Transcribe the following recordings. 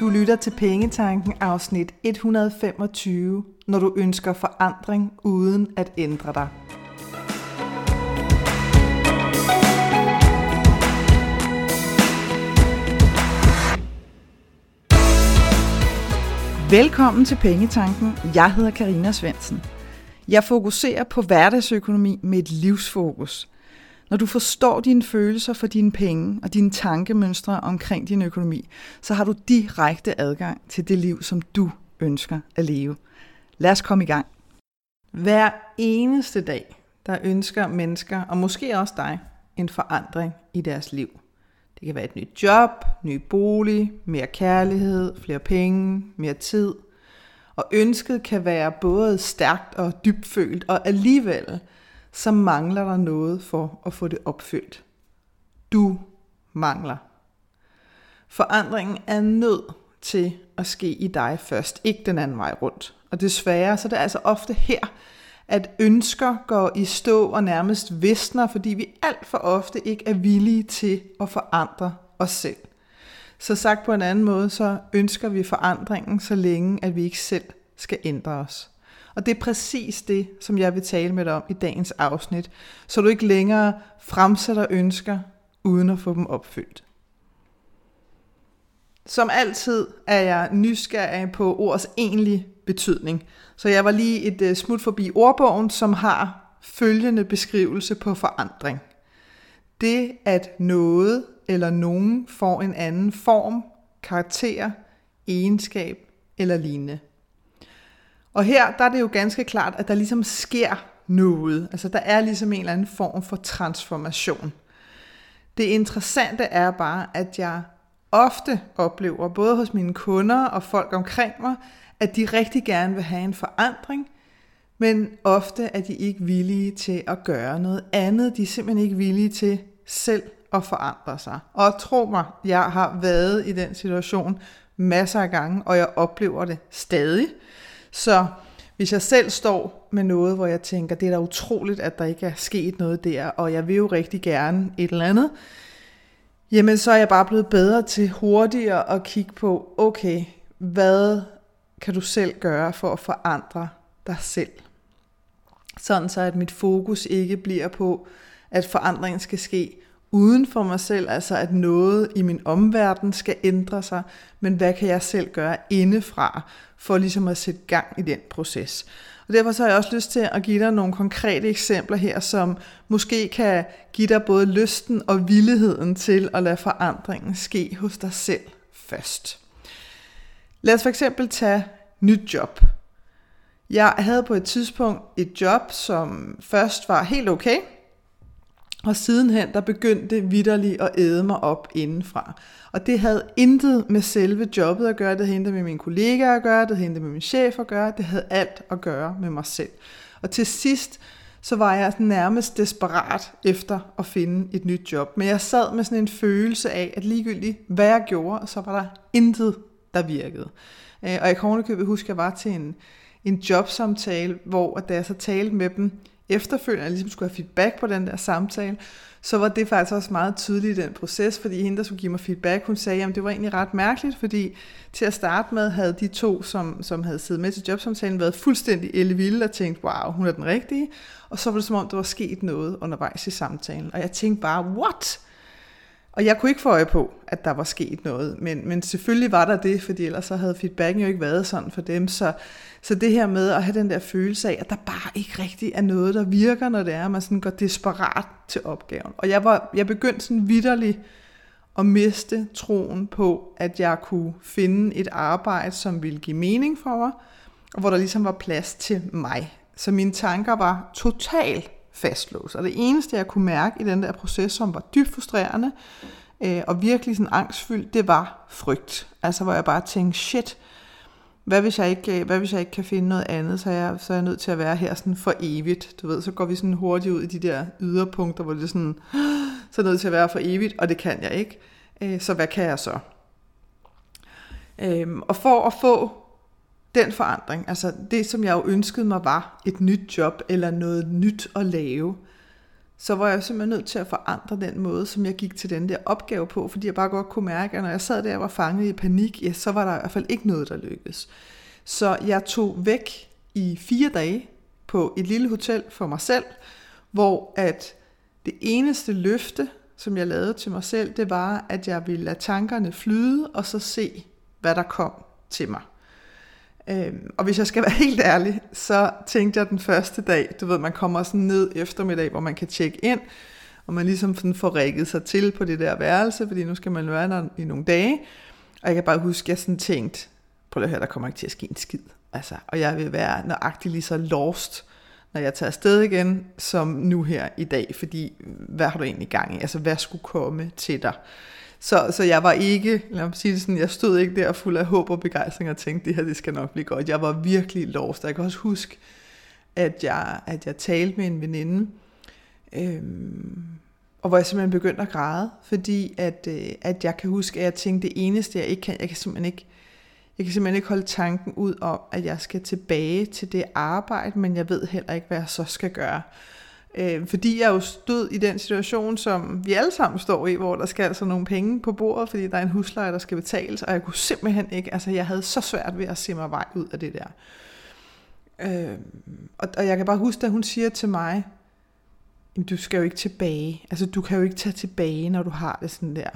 Du lytter til Pengetanken afsnit 125, når du ønsker forandring uden at ændre dig. Velkommen til Pengetanken. Jeg hedder Karina Svensen. Jeg fokuserer på hverdagsøkonomi med et livsfokus – når du forstår dine følelser for dine penge og dine tankemønstre omkring din økonomi, så har du direkte adgang til det liv, som du ønsker at leve. Lad os komme i gang. Hver eneste dag, der ønsker mennesker, og måske også dig, en forandring i deres liv. Det kan være et nyt job, ny bolig, mere kærlighed, flere penge, mere tid. Og ønsket kan være både stærkt og dybfølt, og alligevel så mangler der noget for at få det opfyldt. Du mangler. Forandringen er nødt til at ske i dig først, ikke den anden vej rundt. Og desværre så er det altså ofte her, at ønsker går i stå og nærmest visner, fordi vi alt for ofte ikke er villige til at forandre os selv. Så sagt på en anden måde, så ønsker vi forandringen så længe, at vi ikke selv skal ændre os. Og det er præcis det, som jeg vil tale med dig om i dagens afsnit, så du ikke længere fremsætter ønsker uden at få dem opfyldt. Som altid er jeg nysgerrig på ordets egentlige betydning. Så jeg var lige et øh, smut forbi ordbogen, som har følgende beskrivelse på forandring. Det, at noget eller nogen får en anden form, karakter, egenskab eller lignende. Og her der er det jo ganske klart, at der ligesom sker noget. Altså der er ligesom en eller anden form for transformation. Det interessante er bare, at jeg ofte oplever, både hos mine kunder og folk omkring mig, at de rigtig gerne vil have en forandring, men ofte er de ikke villige til at gøre noget andet. De er simpelthen ikke villige til selv at forandre sig. Og tro mig, jeg har været i den situation masser af gange, og jeg oplever det stadig. Så hvis jeg selv står med noget, hvor jeg tænker, det er da utroligt, at der ikke er sket noget der, og jeg vil jo rigtig gerne et eller andet, jamen så er jeg bare blevet bedre til hurtigere at kigge på, okay, hvad kan du selv gøre for at forandre dig selv? Sådan så, at mit fokus ikke bliver på, at forandringen skal ske uden for mig selv, altså at noget i min omverden skal ændre sig, men hvad kan jeg selv gøre indefra, for ligesom at sætte gang i den proces. Og derfor så har jeg også lyst til at give dig nogle konkrete eksempler her, som måske kan give dig både lysten og villigheden til at lade forandringen ske hos dig selv først. Lad os for eksempel tage nyt job. Jeg havde på et tidspunkt et job, som først var helt okay, og sidenhen, der begyndte vidderligt at æde mig op indenfra. Og det havde intet med selve jobbet at gøre, det havde intet med mine kollegaer at gøre, det havde intet med min chef at gøre, det havde alt at gøre med mig selv. Og til sidst, så var jeg nærmest desperat efter at finde et nyt job. Men jeg sad med sådan en følelse af, at ligegyldigt hvad jeg gjorde, så var der intet, der virkede. Øh, og jeg kan ovenikøbet huske, at jeg var til en, en jobsamtale, hvor da jeg så talte med dem, efterfølgende ligesom skulle have feedback på den der samtale, så var det faktisk også meget tydeligt i den proces, fordi hende, der skulle give mig feedback, hun sagde, at det var egentlig ret mærkeligt, fordi til at starte med havde de to, som, som havde siddet med til jobsamtalen, været fuldstændig ellevilde og tænkt, wow, hun er den rigtige. Og så var det som om, der var sket noget undervejs i samtalen. Og jeg tænkte bare, what? Og jeg kunne ikke få øje på, at der var sket noget, men, men selvfølgelig var der det, fordi ellers så havde feedbacken jo ikke været sådan for dem. Så, så det her med at have den der følelse af, at der bare ikke rigtig er noget, der virker, når det er, at man sådan går desperat til opgaven. Og jeg, var, jeg begyndte sådan vidderligt at miste troen på, at jeg kunne finde et arbejde, som ville give mening for mig, og hvor der ligesom var plads til mig. Så mine tanker var totalt fastlåst. Og det eneste, jeg kunne mærke i den der proces, som var dybt frustrerende, øh, og virkelig sådan angstfyldt, det var frygt. Altså hvor jeg bare tænkte, shit, hvad hvis jeg ikke, øh, hvad hvis jeg ikke kan finde noget andet, så er, jeg, så er jeg nødt til at være her sådan for evigt. Du ved, så går vi sådan hurtigt ud i de der yderpunkter, hvor det er sådan, så er jeg nødt til at være for evigt, og det kan jeg ikke. Øh, så hvad kan jeg så? Øhm, og for at få den forandring, altså det som jeg jo ønskede mig var et nyt job eller noget nyt at lave, så var jeg simpelthen nødt til at forandre den måde, som jeg gik til den der opgave på, fordi jeg bare godt kunne mærke, at når jeg sad der og var fanget i panik, ja, så var der i hvert fald ikke noget, der lykkedes. Så jeg tog væk i fire dage på et lille hotel for mig selv, hvor at det eneste løfte, som jeg lavede til mig selv, det var, at jeg ville lade tankerne flyde, og så se, hvad der kom til mig. Øhm, og hvis jeg skal være helt ærlig, så tænkte jeg den første dag, du ved, man kommer sådan ned eftermiddag, hvor man kan tjekke ind, og man ligesom sådan får rækket sig til på det der værelse, fordi nu skal man være der i nogle dage. Og jeg kan bare huske, at jeg sådan tænkte, prøv at høre, der kommer ikke til at ske en skid. Altså, og jeg vil være nøjagtig lige så lost, når jeg tager afsted igen, som nu her i dag, fordi hvad har du egentlig gang i? Altså, hvad skulle komme til dig? Så, så jeg var ikke, lad mig sige det sådan, jeg stod ikke der fuld af håb og begejstring og tænkte, det her det skal nok blive godt. Jeg var virkelig lost. Jeg kan også huske, at jeg, at jeg talte med en veninde, øhm, og hvor jeg simpelthen begyndte at græde, fordi at, øh, at jeg kan huske, at jeg tænkte, det eneste jeg ikke kan, jeg kan simpelthen ikke, jeg kan simpelthen ikke holde tanken ud om, at jeg skal tilbage til det arbejde, men jeg ved heller ikke, hvad jeg så skal gøre. Øh, fordi jeg jo stod i den situation, som vi alle sammen står i, hvor der skal altså nogle penge på bordet, fordi der er en husleje, der skal betales, og jeg kunne simpelthen ikke, altså jeg havde så svært ved at se mig vej ud af det der. Øh, og, og jeg kan bare huske, at hun siger til mig, du skal jo ikke tilbage, altså du kan jo ikke tage tilbage, når du har det sådan der.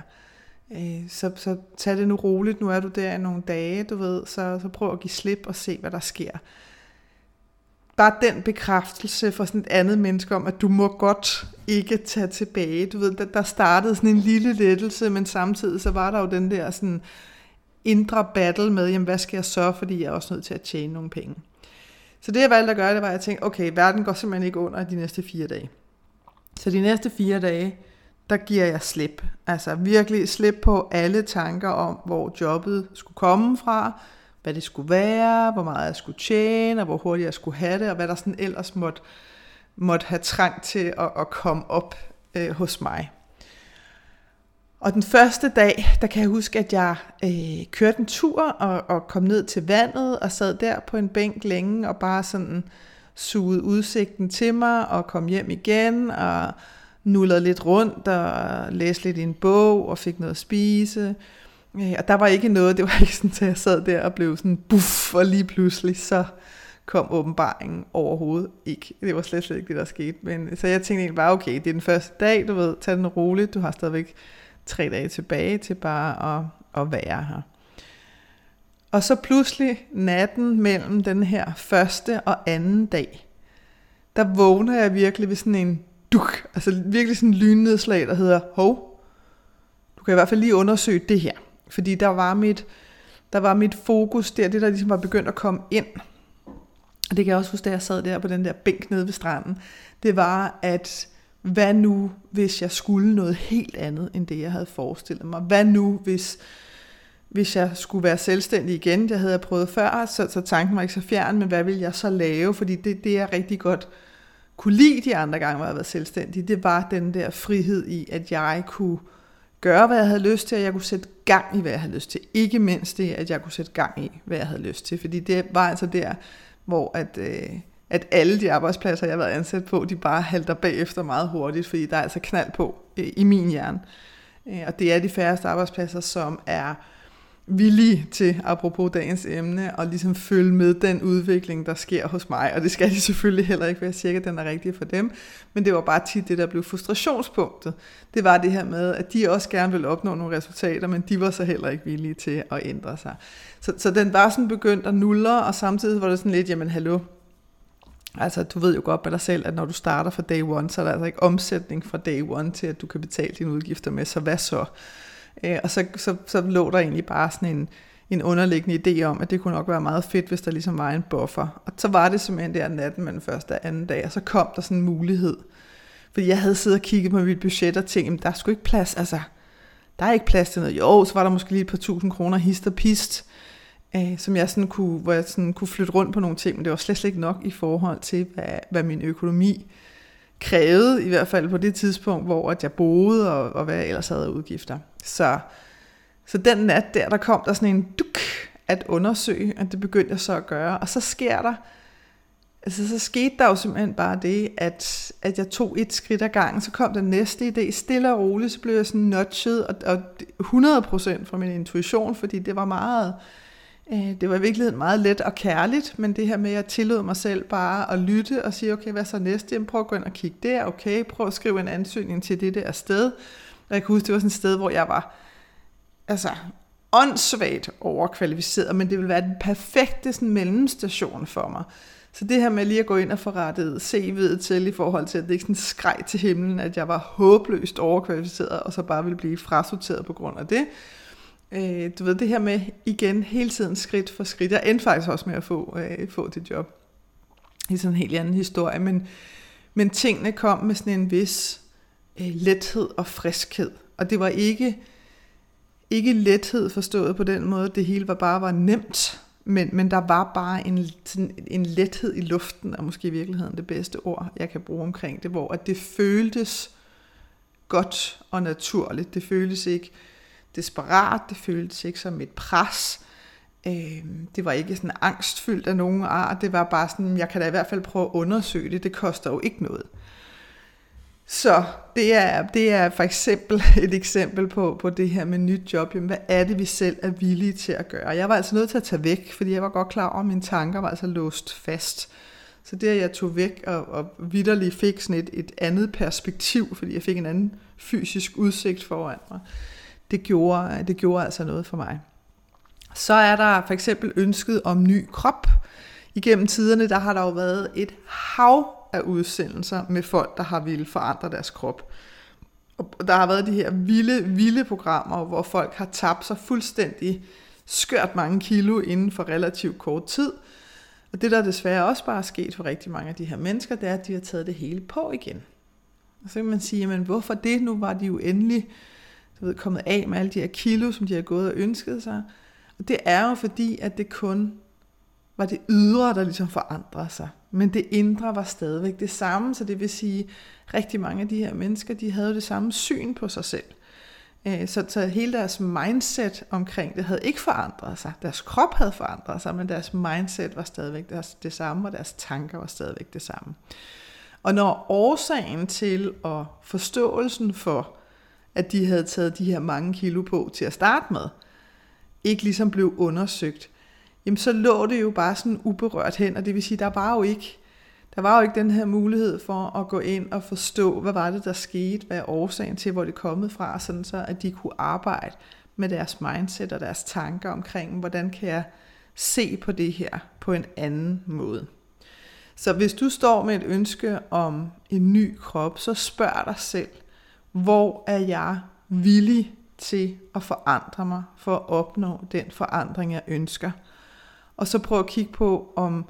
Øh, så, så tag det nu roligt, nu er du der i nogle dage, du ved, så, så prøv at give slip og se, hvad der sker bare den bekræftelse fra sådan et andet menneske om, at du må godt ikke tage tilbage. Du ved, der, der startede sådan en lille lettelse, men samtidig så var der jo den der sådan indre battle med, jamen hvad skal jeg så, fordi jeg er også nødt til at tjene nogle penge. Så det jeg valgte at gøre, det var, at jeg tænkte, okay, verden går simpelthen ikke under de næste fire dage. Så de næste fire dage, der giver jeg slip. Altså virkelig slip på alle tanker om, hvor jobbet skulle komme fra, hvad det skulle være, hvor meget jeg skulle tjene, og hvor hurtigt jeg skulle have det, og hvad der sådan ellers måtte, måtte have trang til at, at komme op øh, hos mig. Og den første dag, der kan jeg huske, at jeg øh, kørte en tur og, og kom ned til vandet og sad der på en bænk længe og bare sådan sugede udsigten til mig og kom hjem igen og nullede lidt rundt og læste lidt i en bog og fik noget at spise. Øh, og der var ikke noget, det var ikke sådan, at jeg sad der og blev sådan buff, og lige pludselig så kom åbenbaringen overhovedet ikke. Det var slet, slet ikke det, der skete. Men, så jeg tænkte egentlig bare, okay, det er den første dag, du ved, tag den roligt, du har stadigvæk tre dage tilbage til bare at, at være her. Og så pludselig natten mellem den her første og anden dag, der vågner jeg virkelig ved sådan en duk, altså virkelig sådan en lynnedslag, der hedder, hov, du kan i hvert fald lige undersøge det her. Fordi der var mit, der var mit fokus der, det der ligesom var begyndt at komme ind. Og det kan jeg også huske, da jeg sad der på den der bænk nede ved stranden. Det var, at hvad nu, hvis jeg skulle noget helt andet, end det jeg havde forestillet mig? Hvad nu, hvis, hvis jeg skulle være selvstændig igen? Det havde jeg prøvet før, så, så tanken var ikke så fjern, men hvad ville jeg så lave? Fordi det, det jeg rigtig godt kunne lide de andre gange, hvor jeg var selvstændig, det var den der frihed i, at jeg kunne gøre, hvad jeg havde lyst til, og jeg kunne sætte gang i, hvad jeg havde lyst til. Ikke mindst det, at jeg kunne sætte gang i, hvad jeg havde lyst til. Fordi det var altså der, hvor at, øh, at alle de arbejdspladser, jeg har været ansat på, de bare halter bagefter meget hurtigt, fordi der er altså knald på øh, i min hjerne. Øh, og det er de færreste arbejdspladser, som er villige til, apropos dagens emne, og ligesom følge med den udvikling, der sker hos mig. Og det skal de selvfølgelig heller ikke være sikker, at den er rigtig for dem. Men det var bare tit det, der blev frustrationspunktet. Det var det her med, at de også gerne ville opnå nogle resultater, men de var så heller ikke villige til at ændre sig. Så, så den var sådan begyndt at nulle, og samtidig var det sådan lidt, jamen hallo, Altså, du ved jo godt med dig selv, at når du starter fra day one, så er der altså ikke omsætning fra day one til, at du kan betale dine udgifter med, så hvad så? Øh, og så, så, så lå der egentlig bare sådan en, en underliggende idé om, at det kunne nok være meget fedt, hvis der ligesom var en buffer. Og så var det simpelthen der natten mellem første og anden dag, og så kom der sådan en mulighed. Fordi jeg havde siddet og kigget på mit budget og tænkt, der skulle ikke plads, altså, der er ikke plads til noget. Jo, så var der måske lige et par tusind kroner hist og pist, øh, som jeg sådan kunne, hvor jeg sådan kunne flytte rundt på nogle ting, men det var slet, slet ikke nok i forhold til, hvad, hvad min økonomi krævede, i hvert fald på det tidspunkt, hvor at jeg boede, og, og hvad jeg ellers havde udgifter. Så, så den nat der, der kom der sådan en duk at undersøge, og det begyndte jeg så at gøre. Og så sker der altså, så skete der jo simpelthen bare det, at, at jeg tog et skridt ad gangen, så kom den næste idé, stille og roligt, så blev jeg sådan nudget, og, og 100% fra min intuition, fordi det var meget, øh, Øh, det var i virkeligheden meget let og kærligt, men det her med, at jeg tillod mig selv bare at lytte og sige, okay, hvad så næste? Jamen, prøv at gå ind og kigge der, okay, prøv at skrive en ansøgning til det der sted. Og jeg kan huske, det var sådan et sted, hvor jeg var, altså, åndssvagt overkvalificeret, men det ville være den perfekte sådan, mellemstation for mig. Så det her med lige at gå ind og få rettet CV'et til i forhold til, at det ikke sådan skreg til himlen, at jeg var håbløst overkvalificeret, og så bare ville blive frasorteret på grund af det. Øh, du ved, det her med igen hele tiden skridt for skridt. Jeg endte faktisk også med at få, øh, få det job. I sådan en helt anden historie, men, men tingene kom med sådan en vis øh, lethed og friskhed. Og det var ikke, ikke lethed forstået på den måde, det hele var bare var nemt, men, men der var bare en, sådan en lethed i luften, og måske i virkeligheden det bedste ord, jeg kan bruge omkring det, hvor at det føltes godt og naturligt. Det føltes ikke desperat, det føltes ikke som et pres. Øh, det var ikke sådan angstfyldt af nogen art, det var bare sådan, jeg kan da i hvert fald prøve at undersøge det, det koster jo ikke noget. Så det er, det er for eksempel et eksempel på, på det her med nyt job. Jamen, hvad er det, vi selv er villige til at gøre? Jeg var altså nødt til at tage væk, fordi jeg var godt klar over, at mine tanker var altså låst fast. Så det, at jeg tog væk og, og vidderligt fik sådan et, et andet perspektiv, fordi jeg fik en anden fysisk udsigt foran mig, det gjorde, det gjorde altså noget for mig. Så er der for eksempel ønsket om ny krop. Igennem tiderne, der har der jo været et hav af udsendelser med folk, der har ville forandre deres krop. Og der har været de her vilde, vilde programmer, hvor folk har tabt sig fuldstændig skørt mange kilo inden for relativt kort tid. Og det, der desværre også bare er sket for rigtig mange af de her mennesker, det er, at de har taget det hele på igen. Og så kan man sige, jamen hvorfor det? Nu var de jo endelig du ved, kommet af med alle de her kilo, som de har gået og ønsket sig. Og det er jo fordi, at det kun var det ydre, der ligesom forandrede sig. Men det indre var stadigvæk det samme, så det vil sige, rigtig mange af de her mennesker, de havde det samme syn på sig selv. Øh, så, så hele deres mindset omkring det havde ikke forandret sig. Deres krop havde forandret sig, men deres mindset var stadigvæk det samme, og deres tanker var stadigvæk det samme. Og når årsagen til og forståelsen for, at de havde taget de her mange kilo på til at starte med, ikke ligesom blev undersøgt, jamen så lå det jo bare sådan uberørt hen, og det vil sige, der var jo ikke, der var jo ikke den her mulighed for at gå ind og forstå, hvad var det, der skete, hvad er årsagen til, hvor det kommet fra, sådan så at de kunne arbejde med deres mindset og deres tanker omkring, hvordan kan jeg se på det her på en anden måde. Så hvis du står med et ønske om en ny krop, så spørg dig selv, hvor er jeg villig til at forandre mig for at opnå den forandring, jeg ønsker? Og så prøv at kigge på, om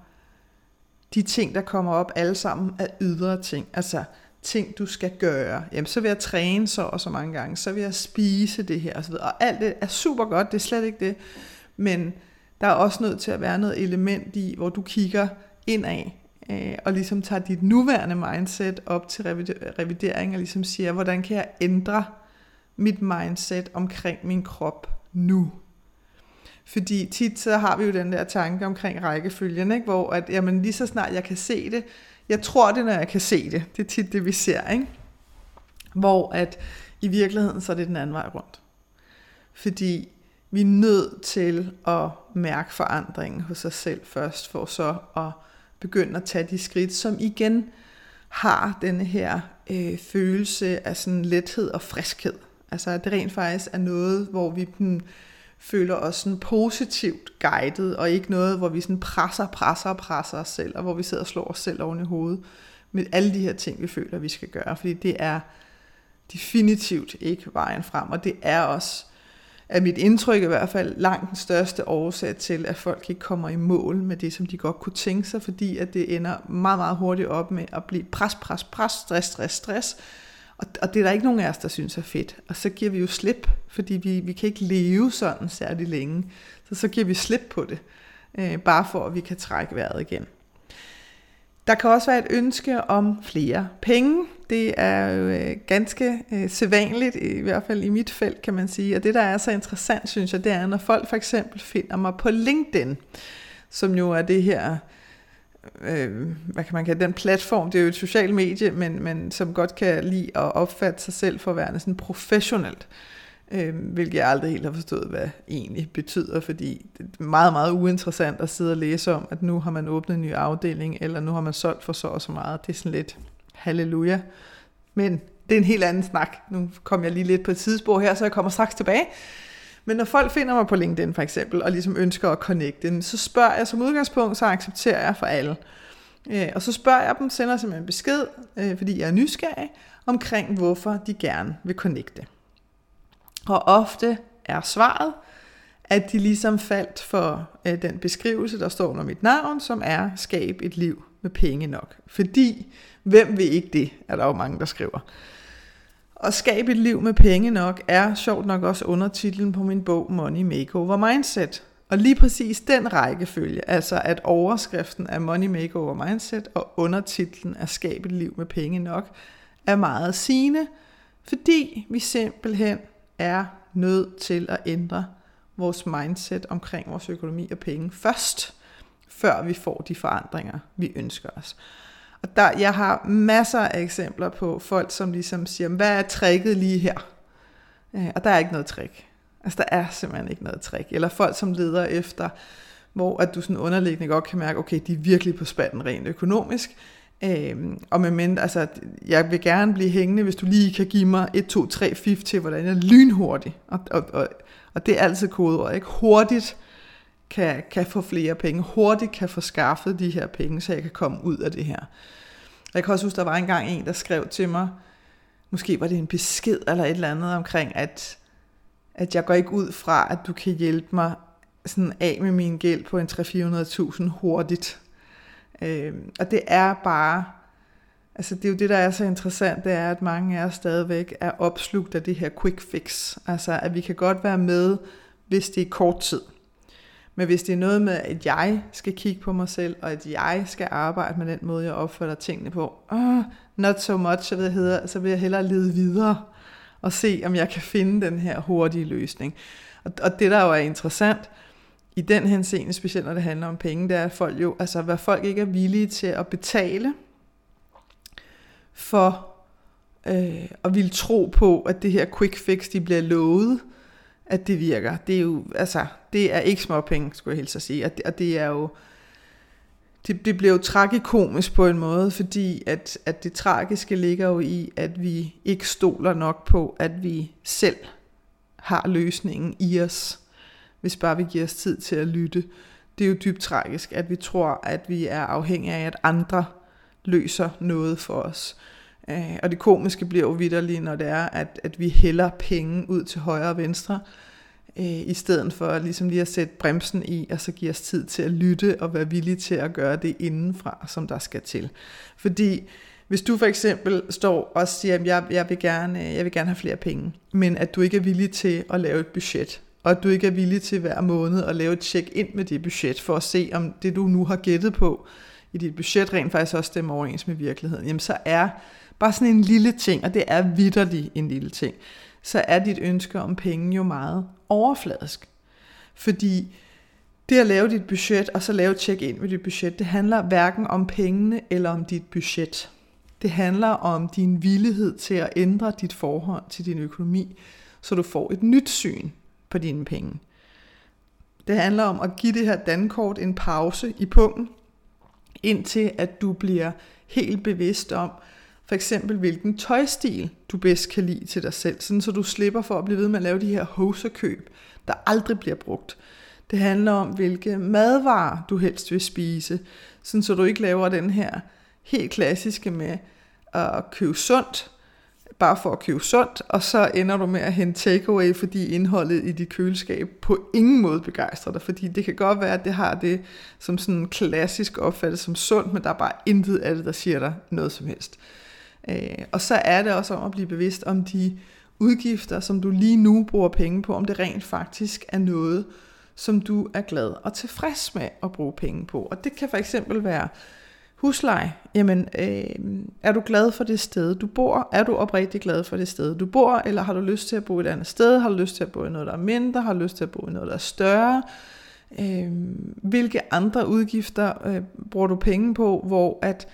de ting, der kommer op alle sammen, er ydre ting. Altså ting, du skal gøre. Jamen, så vil jeg træne så og så mange gange. Så vil jeg spise det her osv. Og alt det er super godt, det er slet ikke det. Men der er også nødt til at være noget element i, hvor du kigger indad øh, og ligesom tager dit nuværende mindset op til revidering og ligesom siger, hvordan kan jeg ændre mit mindset omkring min krop nu? Fordi tit så har vi jo den der tanke omkring rækkefølgen, ikke? hvor at, jamen, lige så snart jeg kan se det, jeg tror det, når jeg kan se det. Det er tit det, vi ser. Ikke? Hvor at i virkeligheden, så er det den anden vej rundt. Fordi vi er nødt til at mærke forandringen hos os selv først, for så at begynde at tage de skridt, som igen har denne her øh, følelse af sådan lethed og friskhed. Altså at det rent faktisk er noget, hvor vi den, føler os sådan positivt guidet, og ikke noget, hvor vi sådan presser, presser og presser os selv, og hvor vi sidder og slår os selv oven i hovedet med alle de her ting, vi føler, vi skal gøre. Fordi det er definitivt ikke vejen frem, og det er også, er mit indtryk i hvert fald, langt den største årsag til, at folk ikke kommer i mål med det, som de godt kunne tænke sig, fordi at det ender meget, meget hurtigt op med at blive pres, pres, pres, stress, stress, stress, og, og det er der ikke nogen af os, der synes er fedt. Og så giver vi jo slip, fordi vi, vi kan ikke leve sådan særlig længe. Så så giver vi slip på det, øh, bare for at vi kan trække vejret igen. Der kan også være et ønske om flere penge. Det er jo øh, ganske øh, sædvanligt, i hvert fald i mit felt kan man sige. Og det, der er så interessant, synes jeg, det er, når folk for eksempel finder mig på LinkedIn, som jo er det her øh, hvad kan man kalde den platform, det er jo et socialt medie, men, men som godt kan lide at opfatte sig selv for at være sådan professionelt. Øh, hvilket jeg aldrig helt har forstået, hvad egentlig betyder, fordi det er meget, meget uinteressant at sidde og læse om, at nu har man åbnet en ny afdeling, eller nu har man solgt for så og så meget. Det er sådan lidt halleluja. Men det er en helt anden snak. Nu kom jeg lige lidt på et sidespor her, så jeg kommer straks tilbage. Men når folk finder mig på LinkedIn for eksempel, og ligesom ønsker at connecte, så spørger jeg som udgangspunkt, så accepterer jeg for alle. Øh, og så spørger jeg dem, sender simpelthen en besked, øh, fordi jeg er nysgerrig, omkring hvorfor de gerne vil connecte. Og ofte er svaret, at de ligesom faldt for øh, den beskrivelse, der står under mit navn, som er skab et liv med penge nok. Fordi, hvem vil ikke det, er der jo mange, der skriver. Og skabe et liv med penge nok er sjovt nok også undertitlen på min bog Money Makeover Mindset. Og lige præcis den rækkefølge, altså at overskriften er Money Makeover Mindset og undertitlen er Skab et liv med penge nok, er meget sigende, fordi vi simpelthen er nødt til at ændre vores mindset omkring vores økonomi og penge først, før vi får de forandringer, vi ønsker os. Og der, jeg har masser af eksempler på folk, som ligesom siger, hvad er tricket lige her? Øh, og der er ikke noget trick. Altså der er simpelthen ikke noget trick. Eller folk, som leder efter, hvor at du sådan underliggende godt kan mærke, okay, de er virkelig på spanden rent økonomisk. Øhm, og med mindre, altså, jeg vil gerne blive hængende, hvis du lige kan give mig 1, 2, 3 fif til, hvordan jeg lynhurtigt, og, og, og, og det er altid kodeord, ikke? Hurtigt kan, kan få flere penge, hurtigt kan få skaffet de her penge, så jeg kan komme ud af det her. Jeg kan også huske, der var engang en, der skrev til mig, måske var det en besked eller et eller andet omkring, at, at jeg går ikke ud fra, at du kan hjælpe mig sådan af med min gæld på en 300-400.000 hurtigt. Øh, og det er bare, altså det er jo det, der er så interessant, det er, at mange af os stadigvæk er opslugt af det her quick fix. Altså at vi kan godt være med, hvis det er kort tid. Men hvis det er noget med, at jeg skal kigge på mig selv, og at jeg skal arbejde med den måde, jeg opfatter tingene på, oh, not so much, så vil, jeg hedder, så vil jeg hellere lede videre og se, om jeg kan finde den her hurtige løsning. Og, og det, der jo er interessant i den henseende, specielt når det handler om penge, det er, at folk jo, altså hvad folk ikke er villige til at betale for øh, at ville tro på, at det her quick fix, de bliver lovet, at det virker. Det er jo, altså, det er ikke små penge, skulle jeg helst sige. Og det, og det er jo, det, det bliver jo tragikomisk på en måde, fordi at, at det tragiske ligger jo i, at vi ikke stoler nok på, at vi selv har løsningen i os, hvis bare vi giver os tid til at lytte. Det er jo dybt tragisk, at vi tror, at vi er afhængige af, at andre løser noget for os. Øh, og det komiske bliver jo vidderligt, når det er, at, at vi hælder penge ud til højre og venstre, øh, i stedet for ligesom lige at sætte bremsen i, og så give os tid til at lytte og være villige til at gøre det indenfra, som der skal til. Fordi hvis du for eksempel står og siger, at jeg, jeg, vil gerne, øh, jeg vil gerne have flere penge, men at du ikke er villig til at lave et budget, og at du ikke er villig til hver måned at lave et check ind med dit budget, for at se, om det du nu har gættet på i dit budget rent faktisk også stemmer overens med virkeligheden, jamen så er bare sådan en lille ting, og det er vidderligt en lille ting, så er dit ønske om penge jo meget overfladisk. Fordi det at lave dit budget, og så lave check-in med dit budget, det handler hverken om pengene eller om dit budget. Det handler om din villighed til at ændre dit forhold til din økonomi, så du får et nyt syn på dine penge. Det handler om at give det her dankort en pause i pungen, indtil at du bliver helt bevidst om, for eksempel hvilken tøjstil du bedst kan lide til dig selv, sådan så du slipper for at blive ved med at lave de her hoserkøb, der aldrig bliver brugt. Det handler om, hvilke madvarer du helst vil spise, sådan så du ikke laver den her helt klassiske med at købe sundt, bare for at købe sundt, og så ender du med at hente takeaway, fordi indholdet i dit køleskab på ingen måde begejstrer dig, fordi det kan godt være, at det har det som sådan klassisk opfattet som sundt, men der er bare intet af det, der siger dig noget som helst. Øh, og så er det også om at blive bevidst om de udgifter, som du lige nu bruger penge på, om det rent faktisk er noget, som du er glad og tilfreds med at bruge penge på. Og det kan for eksempel være husleje. Jamen, øh, er du glad for det sted, du bor? Er du oprigtig glad for det sted, du bor? Eller har du lyst til at bo et andet sted? Har du lyst til at bo i noget, der er mindre? Har du lyst til at bo i noget, der er større? Øh, hvilke andre udgifter øh, bruger du penge på, hvor at,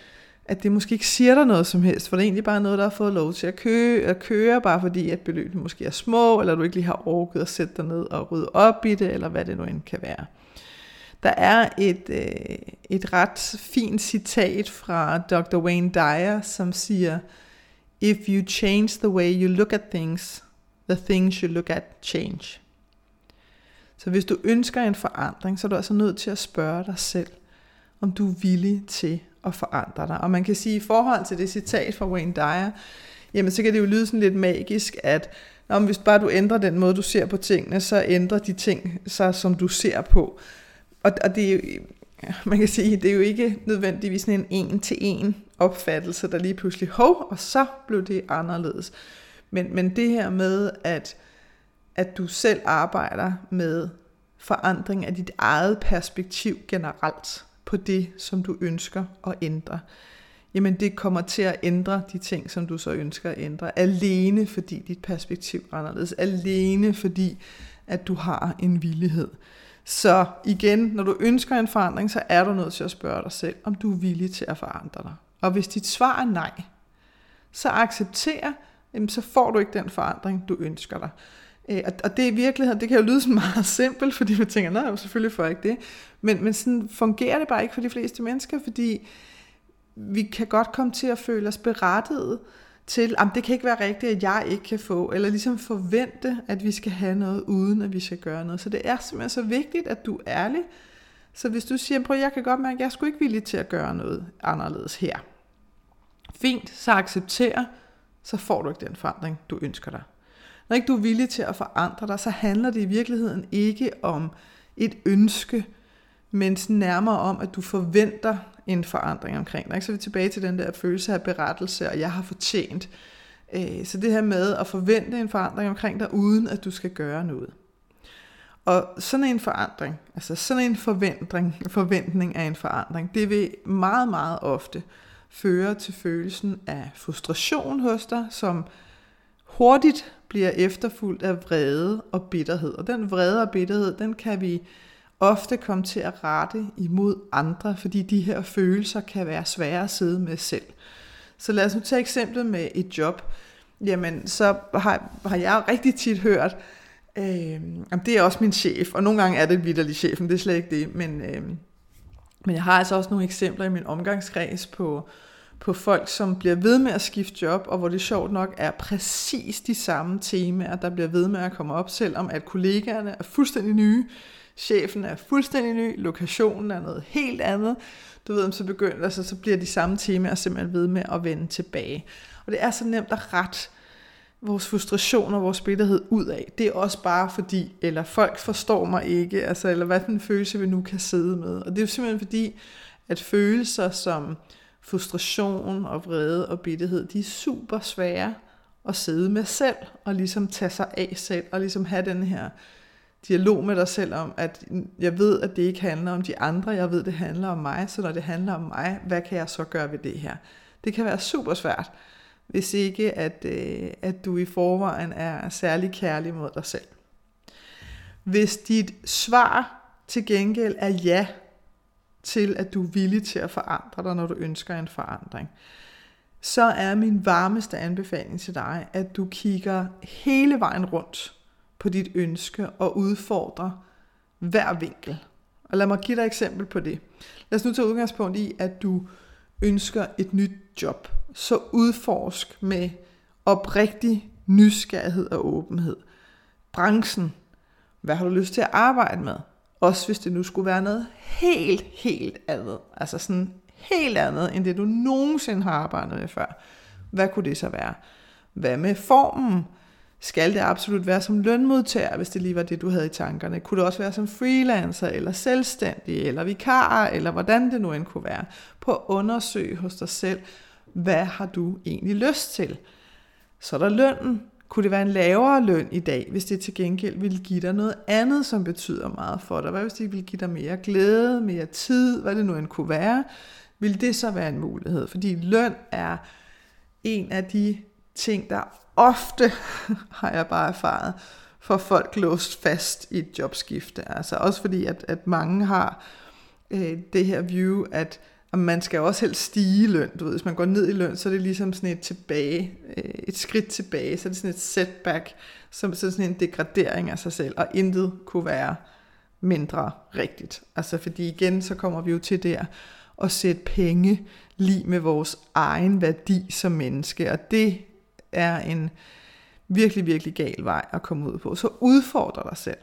at det måske ikke siger dig noget som helst, for det er egentlig bare noget, der har fået lov til at køre, at køre bare fordi at beløbene måske er små, eller du ikke lige har orket at sætte dig ned og rydde op i det, eller hvad det nu end kan være. Der er et, øh, et ret fint citat fra Dr. Wayne Dyer, som siger, If you change the way you look at things, the things you look at change. Så hvis du ønsker en forandring, så er du altså nødt til at spørge dig selv, om du er villig til at forandre dig. Og man kan sige, i forhold til det citat fra Wayne Dyer, jamen så kan det jo lyde sådan lidt magisk, at om hvis bare du ændrer den måde, du ser på tingene, så ændrer de ting sig, som du ser på. Og, og det er jo, man kan sige, det er jo ikke nødvendigvis sådan en en-til-en opfattelse, der lige pludselig, hov, og så blev det anderledes. Men, men det her med, at, at du selv arbejder med forandring af dit eget perspektiv generelt på det, som du ønsker at ændre, jamen det kommer til at ændre de ting, som du så ønsker at ændre, alene fordi dit perspektiv er anderledes, alene fordi, at du har en villighed. Så igen, når du ønsker en forandring, så er du nødt til at spørge dig selv, om du er villig til at forandre dig. Og hvis dit svar er nej, så accepter, jamen, så får du ikke den forandring, du ønsker dig. Øh, og det i virkeligheden, det kan jo lyde så meget simpelt, fordi man tænker, nej, selvfølgelig får jeg ikke det. Men, men sådan fungerer det bare ikke for de fleste mennesker, fordi vi kan godt komme til at føle os berettiget til, at det kan ikke være rigtigt, at jeg ikke kan få, eller ligesom forvente, at vi skal have noget, uden at vi skal gøre noget. Så det er simpelthen så vigtigt, at du er ærlig. Så hvis du siger, prøv, jeg kan godt mærke, at jeg skulle ikke villig til at gøre noget anderledes her. Fint, så accepterer, så får du ikke den forandring, du ønsker dig. Når ikke du er villig til at forandre dig, så handler det i virkeligheden ikke om et ønske, men nærmere om, at du forventer en forandring omkring dig. Så er vi tilbage til den der følelse af berettelse, og jeg har fortjent. Øh, så det her med at forvente en forandring omkring dig, uden at du skal gøre noget. Og sådan en forandring, altså sådan en forventning, forventning af en forandring, det vil meget, meget ofte føre til følelsen af frustration hos dig, som hurtigt bliver efterfulgt af vrede og bitterhed. Og den vrede og bitterhed, den kan vi ofte komme til at rette imod andre, fordi de her følelser kan være svære at sidde med selv. Så lad os nu tage eksemplet med et job. Jamen, så har, har jeg rigtig tit hørt, øh, jamen, det er også min chef, og nogle gange er det vidderlig chefen, det er slet ikke det, men, øh, men jeg har altså også nogle eksempler i min omgangskreds på, på folk, som bliver ved med at skifte job, og hvor det sjovt nok er præcis de samme temaer, der bliver ved med at komme op, selvom at kollegaerne er fuldstændig nye, chefen er fuldstændig ny, lokationen er noget helt andet. Du ved, så begynder altså, så bliver de samme temaer simpelthen ved med at vende tilbage. Og det er så nemt at ret vores frustration og vores bitterhed ud af. Det er også bare fordi, eller folk forstår mig ikke, altså, eller hvad den følelse vi nu kan sidde med. Og det er jo simpelthen fordi, at følelser som frustration og vrede og bitterhed, de er super svære at sidde med selv, og ligesom tage sig af selv, og ligesom have den her dialog med dig selv om, at jeg ved, at det ikke handler om de andre, jeg ved, det handler om mig, så når det handler om mig, hvad kan jeg så gøre ved det her? Det kan være super svært, hvis ikke at, øh, at du i forvejen er særlig kærlig mod dig selv. Hvis dit svar til gengæld er ja til, at du er villig til at forandre dig, når du ønsker en forandring, så er min varmeste anbefaling til dig, at du kigger hele vejen rundt på dit ønske og udfordre hver vinkel. Og lad mig give dig et eksempel på det. Lad os nu tage udgangspunkt i, at du ønsker et nyt job. Så udforsk med oprigtig nysgerrighed og åbenhed. Branchen. Hvad har du lyst til at arbejde med? Også hvis det nu skulle være noget helt, helt andet. Altså sådan helt andet, end det du nogensinde har arbejdet med før. Hvad kunne det så være? Hvad med formen? Skal det absolut være som lønmodtager, hvis det lige var det, du havde i tankerne? Kunne det også være som freelancer, eller selvstændig, eller vikar, eller hvordan det nu end kunne være? På at undersøge hos dig selv, hvad har du egentlig lyst til? Så er der lønnen. Kunne det være en lavere løn i dag, hvis det til gengæld ville give dig noget andet, som betyder meget for dig? Hvad hvis det ville give dig mere glæde, mere tid, hvad det nu end kunne være? Vil det så være en mulighed? Fordi løn er en af de ting, der ofte, har jeg bare erfaret, for folk låst fast i et jobskifte. Altså også fordi, at, at mange har øh, det her view, at og man skal også helst stige i løn. Du ved, hvis man går ned i løn, så er det ligesom sådan et tilbage, øh, et skridt tilbage, så er det sådan et setback, som så sådan en degradering af sig selv, og intet kunne være mindre rigtigt. Altså fordi igen, så kommer vi jo til der at sætte penge lige med vores egen værdi som menneske, og det er en virkelig, virkelig gal vej at komme ud på. Så udfordre dig selv.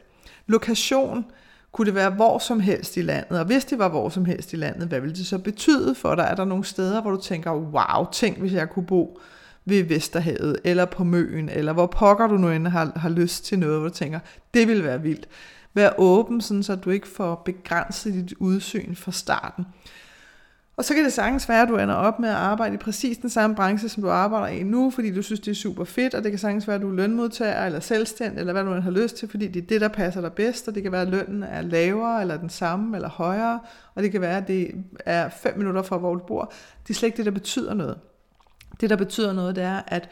Lokation, kunne det være hvor som helst i landet? Og hvis det var hvor som helst i landet, hvad ville det så betyde for dig? Er der nogle steder, hvor du tænker, wow, tænk hvis jeg kunne bo ved Vesterhavet, eller på Møen, eller hvor pokker du nu end har, har lyst til noget, hvor du tænker, det vil være vildt. Vær åben, sådan så du ikke får begrænset dit udsyn fra starten. Og så kan det sagtens være, at du ender op med at arbejde i præcis den samme branche, som du arbejder i nu, fordi du synes, det er super fedt, og det kan sagtens være, at du er lønmodtager eller selvstændig, eller hvad du har lyst til, fordi det er det, der passer dig bedst, og det kan være, at lønnen er lavere, eller den samme, eller højere, og det kan være, at det er fem minutter fra, hvor du bor. Det er slet ikke det, der betyder noget. Det, der betyder noget, det er, at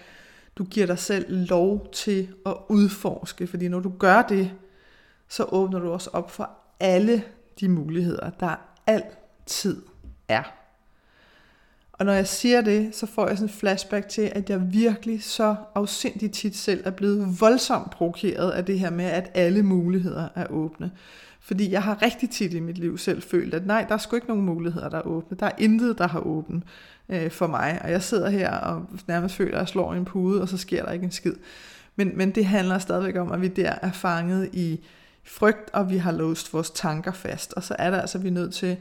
du giver dig selv lov til at udforske, fordi når du gør det, så åbner du også op for alle de muligheder, der altid er. Og når jeg siger det, så får jeg sådan en flashback til, at jeg virkelig så afsindigt tit selv er blevet voldsomt provokeret af det her med, at alle muligheder er åbne. Fordi jeg har rigtig tit i mit liv selv følt, at nej, der er sgu ikke nogen muligheder, der er åbne. Der er intet, der har åbent øh, for mig. Og jeg sidder her og nærmest føler, at jeg slår en pude, og så sker der ikke en skid. Men, men det handler stadigvæk om, at vi der er fanget i frygt, og vi har låst vores tanker fast. Og så er der altså, at vi er nødt til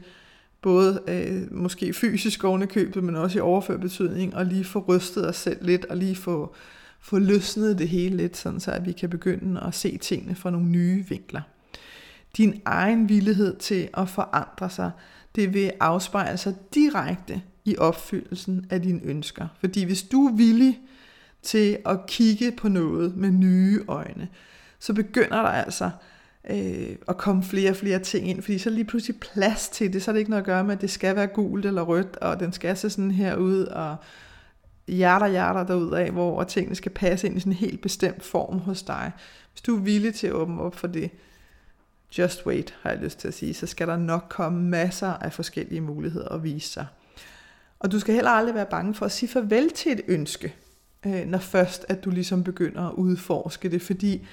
både øh, måske fysisk ovenikøbet, men også i overført betydning, og lige få rystet os selv lidt, og lige få, få løsnet det hele lidt, sådan så at vi kan begynde at se tingene fra nogle nye vinkler. Din egen villighed til at forandre sig, det vil afspejle sig direkte i opfyldelsen af dine ønsker. Fordi hvis du er villig til at kigge på noget med nye øjne, så begynder der altså øh, at komme flere og flere ting ind, fordi så er lige pludselig plads til det, så er det ikke noget at gøre med, at det skal være gult eller rødt, og den skal se sådan her ud, og hjerter hjerter derud af, hvor tingene skal passe ind i sådan en helt bestemt form hos dig. Hvis du er villig til at åbne op for det, just wait, har jeg lyst til at sige, så skal der nok komme masser af forskellige muligheder at vise sig. Og du skal heller aldrig være bange for at sige farvel til et ønske, øh, når først at du ligesom begynder at udforske det, fordi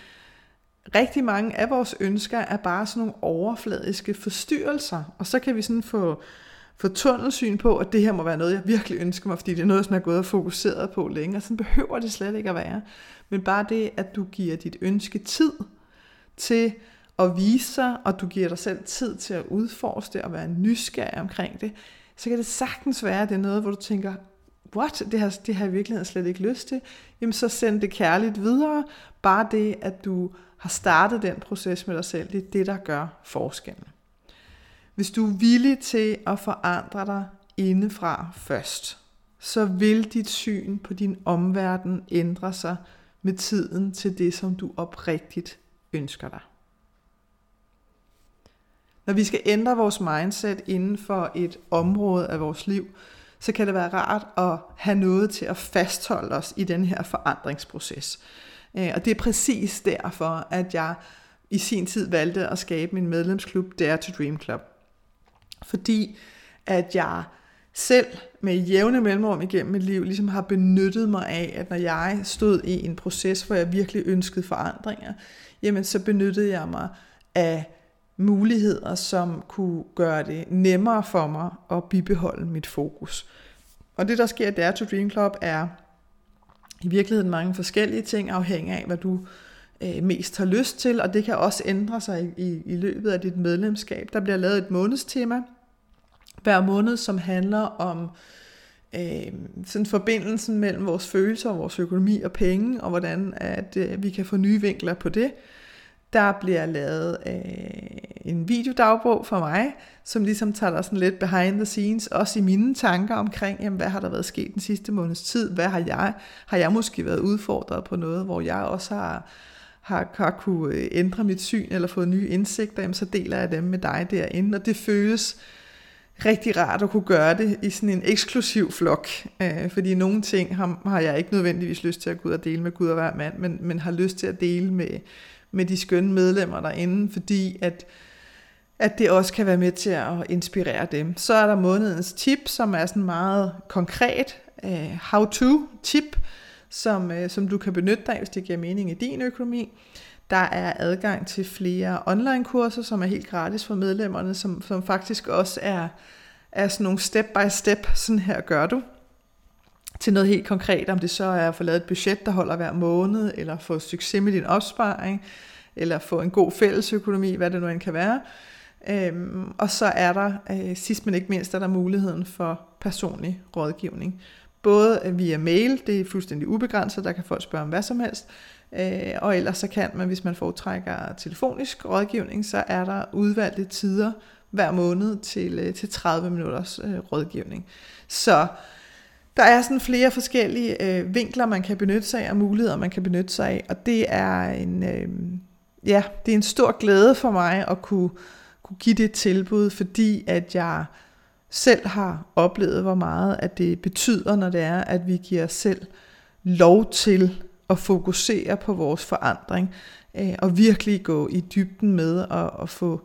rigtig mange af vores ønsker er bare sådan nogle overfladiske forstyrrelser, og så kan vi sådan få, få tunnelsyn på, at det her må være noget, jeg virkelig ønsker mig, fordi det er noget, som jeg er gået og fokuseret på længe, og sådan behøver det slet ikke at være. Men bare det, at du giver dit ønske tid til at vise sig, og du giver dig selv tid til at udforske det og være nysgerrig omkring det, så kan det sagtens være, at det er noget, hvor du tænker, what, det har, det har jeg i virkeligheden slet ikke lyst til, jamen så send det kærligt videre. Bare det, at du har startet den proces med dig selv, det er det, der gør forskellen. Hvis du er villig til at forandre dig indefra først, så vil dit syn på din omverden ændre sig med tiden til det, som du oprigtigt ønsker dig. Når vi skal ændre vores mindset inden for et område af vores liv, så kan det være rart at have noget til at fastholde os i den her forandringsproces. Øh, og det er præcis derfor, at jeg i sin tid valgte at skabe min medlemsklub Dare to Dream Club. Fordi at jeg selv med jævne mellemrum igennem mit liv ligesom har benyttet mig af, at når jeg stod i en proces, hvor jeg virkelig ønskede forandringer, jamen så benyttede jeg mig af muligheder, som kunne gøre det nemmere for mig at bibeholde mit fokus. Og det, der sker i Dare to Dream Club, er i virkeligheden mange forskellige ting, afhængig af, hvad du øh, mest har lyst til, og det kan også ændre sig i, i, i løbet af dit medlemskab. Der bliver lavet et månedstema hver måned, som handler om øh, sådan forbindelsen mellem vores følelser vores økonomi og penge, og hvordan at øh, vi kan få nye vinkler på det. Der bliver lavet øh, en videodagbog for mig, som ligesom tager dig sådan lidt behind the scenes, også i mine tanker omkring, jamen, hvad har der været sket den sidste måneds tid, hvad har jeg, har jeg måske været udfordret på noget, hvor jeg også har, har, har kunne øh, ændre mit syn, eller fået nye indsigter, jamen, så deler jeg dem med dig derinde, og det føles rigtig rart at kunne gøre det i sådan en eksklusiv flok, øh, fordi nogle ting har, har jeg ikke nødvendigvis lyst til at gå ud og dele med Gud og hver mand, men, men har lyst til at dele med, med de skønne medlemmer derinde, fordi at, at det også kan være med til at inspirere dem. Så er der månedens tip, som er sådan meget konkret uh, how-to tip, som, uh, som du kan benytte dig af, hvis det giver mening i din økonomi. Der er adgang til flere online-kurser, som er helt gratis for medlemmerne, som, som faktisk også er, er sådan nogle step-by-step, sådan her gør du, til noget helt konkret, om det så er at få lavet et budget, der holder hver måned, eller få succes med din opsparing, eller få en god fællesøkonomi, hvad det nu end kan være. Øhm, og så er der, øh, sidst men ikke mindst, er der muligheden for personlig rådgivning. Både øh, via mail, det er fuldstændig ubegrænset, der kan folk spørge om hvad som helst, Øh, og ellers så kan man, hvis man foretrækker telefonisk rådgivning, så er der udvalgte tider hver måned til, øh, til 30 minutters øh, rådgivning. Så der er sådan flere forskellige øh, vinkler, man kan benytte sig af, og muligheder, man kan benytte sig af, og det er en, øh, ja, det er en stor glæde for mig at kunne, kunne give det tilbud, fordi at jeg selv har oplevet, hvor meget at det betyder, når det er, at vi giver os selv lov til at fokusere på vores forandring, øh, og virkelig gå i dybden med at, at få,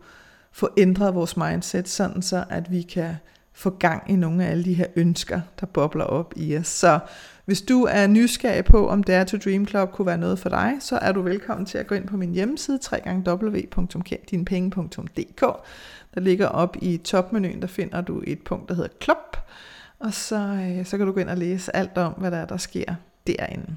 få ændret vores mindset, sådan så at vi kan få gang i nogle af alle de her ønsker, der bobler op i os. Så hvis du er nysgerrig på, om Dare to Dream Club kunne være noget for dig, så er du velkommen til at gå ind på min hjemmeside, www.kendinepenge.dk. Der ligger op i topmenuen, der finder du et punkt, der hedder Klub, og så, øh, så kan du gå ind og læse alt om, hvad der er, der sker derinde.